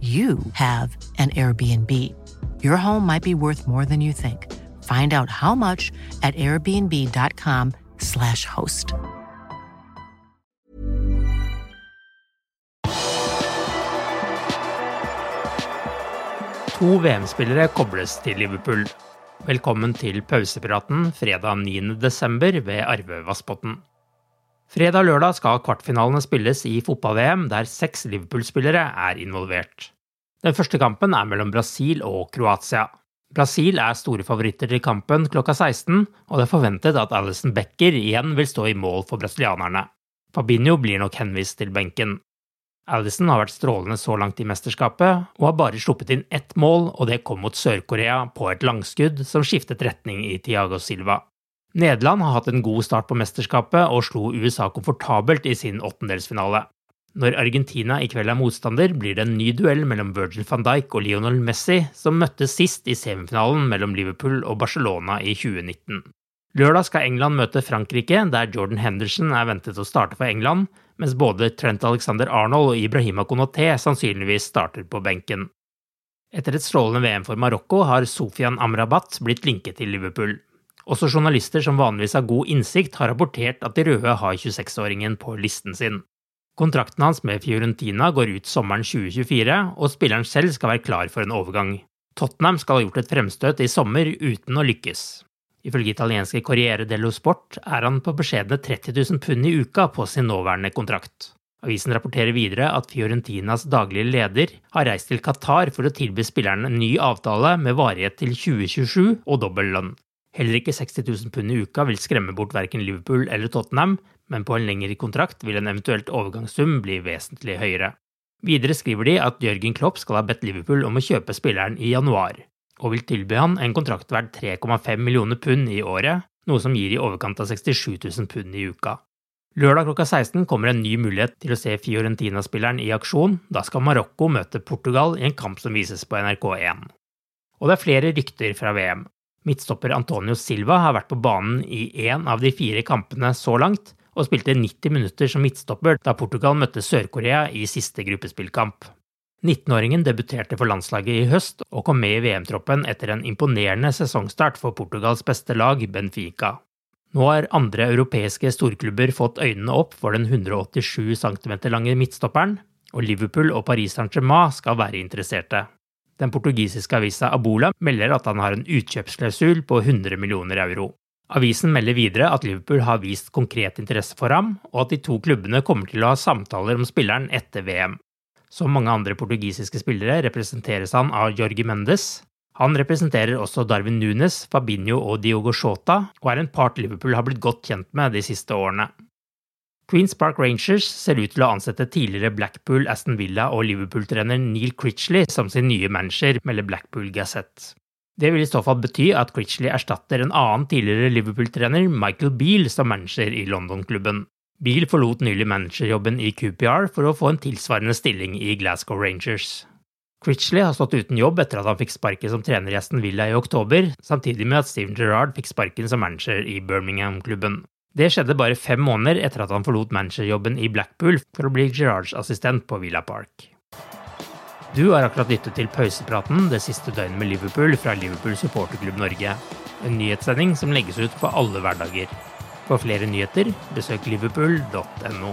you have an Airbnb. Your home might be worth more than you think. Find out how much at airbnb.com/slash host. To VM-spillere kobles til Liverpool. Velkommen til pausepraten fredag 9. desember ved Arve Vassbotn. Fredag og lørdag skal kvartfinalene spilles i fotball-VM, der seks Liverpool-spillere er involvert. Den første kampen er mellom Brasil og Kroatia. Brasil er store favoritter til kampen klokka 16, og det er forventet at Alison Becker igjen vil stå i mål for brasilianerne. Fabinho blir nok henvist til benken. Alison har vært strålende så langt i mesterskapet, og har bare sluppet inn ett mål, og det kom mot Sør-Korea på et langskudd som skiftet retning i Tiago Silva. Nederland har hatt en god start på mesterskapet og slo USA komfortabelt i sin åttendelsfinale. Når Argentina i kveld er motstander, blir det en ny duell mellom Virgil van Dijk og Lionel Messi, som møttes sist i semifinalen mellom Liverpool og Barcelona i 2019. Lørdag skal England møte Frankrike, der Jordan Henderson er ventet å starte for England, mens både Trent Alexander Arnold og Ibrahima Konaté sannsynligvis starter på benken. Etter et strålende VM for Marokko har Sofian Amrabat blitt linket til Liverpool. Også journalister som vanligvis har god innsikt, har rapportert at de røde har 26-åringen på listen sin. Kontrakten hans med Fiorentina går ut sommeren 2024, og spilleren selv skal være klar for en overgang. Tottenham skal ha gjort et fremstøt i sommer uten å lykkes. Ifølge italienske Corriere dello Sport er han på beskjedne 30 000 pund i uka på sin nåværende kontrakt. Avisen rapporterer videre at Fiorentinas daglige leder har reist til Qatar for å tilby spilleren en ny avtale med varighet til 2027 og dobbel lønn. Heller ikke 60 000 pund i uka vil skremme bort verken Liverpool eller Tottenham, men på en lengre kontrakt vil en eventuelt overgangssum bli vesentlig høyere. Videre skriver de at Jørgen Klopp skal ha bedt Liverpool om å kjøpe spilleren i januar, og vil tilby han en kontrakt verdt 3,5 millioner pund i året, noe som gir i overkant av 67 000 pund i uka. Lørdag klokka 16 kommer en ny mulighet til å se Fiorentina-spilleren i aksjon. Da skal Marokko møte Portugal i en kamp som vises på NRK1. Og det er flere rykter fra VM. Midtstopper Antonio Silva har vært på banen i én av de fire kampene så langt, og spilte 90 minutter som midtstopper da Portugal møtte Sør-Korea i siste gruppespillkamp. 19-åringen debuterte for landslaget i høst og kom med i VM-troppen etter en imponerende sesongstart for Portugals beste lag, Benfica. Nå har andre europeiske storklubber fått øynene opp for den 187 cm lange midtstopperen, og Liverpool og Paris Saint-Germain skal være interesserte. Den portugisiske avisa Abola melder at han har en utkjøpsklausul på 100 millioner euro. Avisen melder videre at Liverpool har vist konkret interesse for ham, og at de to klubbene kommer til å ha samtaler om spilleren etter VM. Som mange andre portugisiske spillere representeres han av Jorge Mendes. Han representerer også Darwin Nunes, Fabinho og Diogo Shota, og er en part Liverpool har blitt godt kjent med de siste årene. Queens Park Rangers ser ut til å ansette tidligere Blackpool, Aston Villa og Liverpool-trener Neil Critchley som sin nye manager, melder Blackpool Gazette. Det vil i så fall bety at Critchley erstatter en annen tidligere Liverpool-trener, Michael Beale, som manager i London-klubben. Beale forlot nylig managerjobben i QPR for å få en tilsvarende stilling i Glasgow Rangers. Critchley har stått uten jobb etter at han fikk sparken som trener i Aston Villa i oktober, samtidig med at Steven Gerrard fikk sparken som manager i Birmingham-klubben. Det skjedde bare fem måneder etter at han forlot managerjobben i Blackpool for å bli Gerrards assistent på Villa Park. Du har akkurat lyttet til pausepraten det siste døgnet med Liverpool fra Liverpool supporterklubb Norge. En nyhetssending som legges ut på alle hverdager. For flere nyheter, besøk liverpool.no.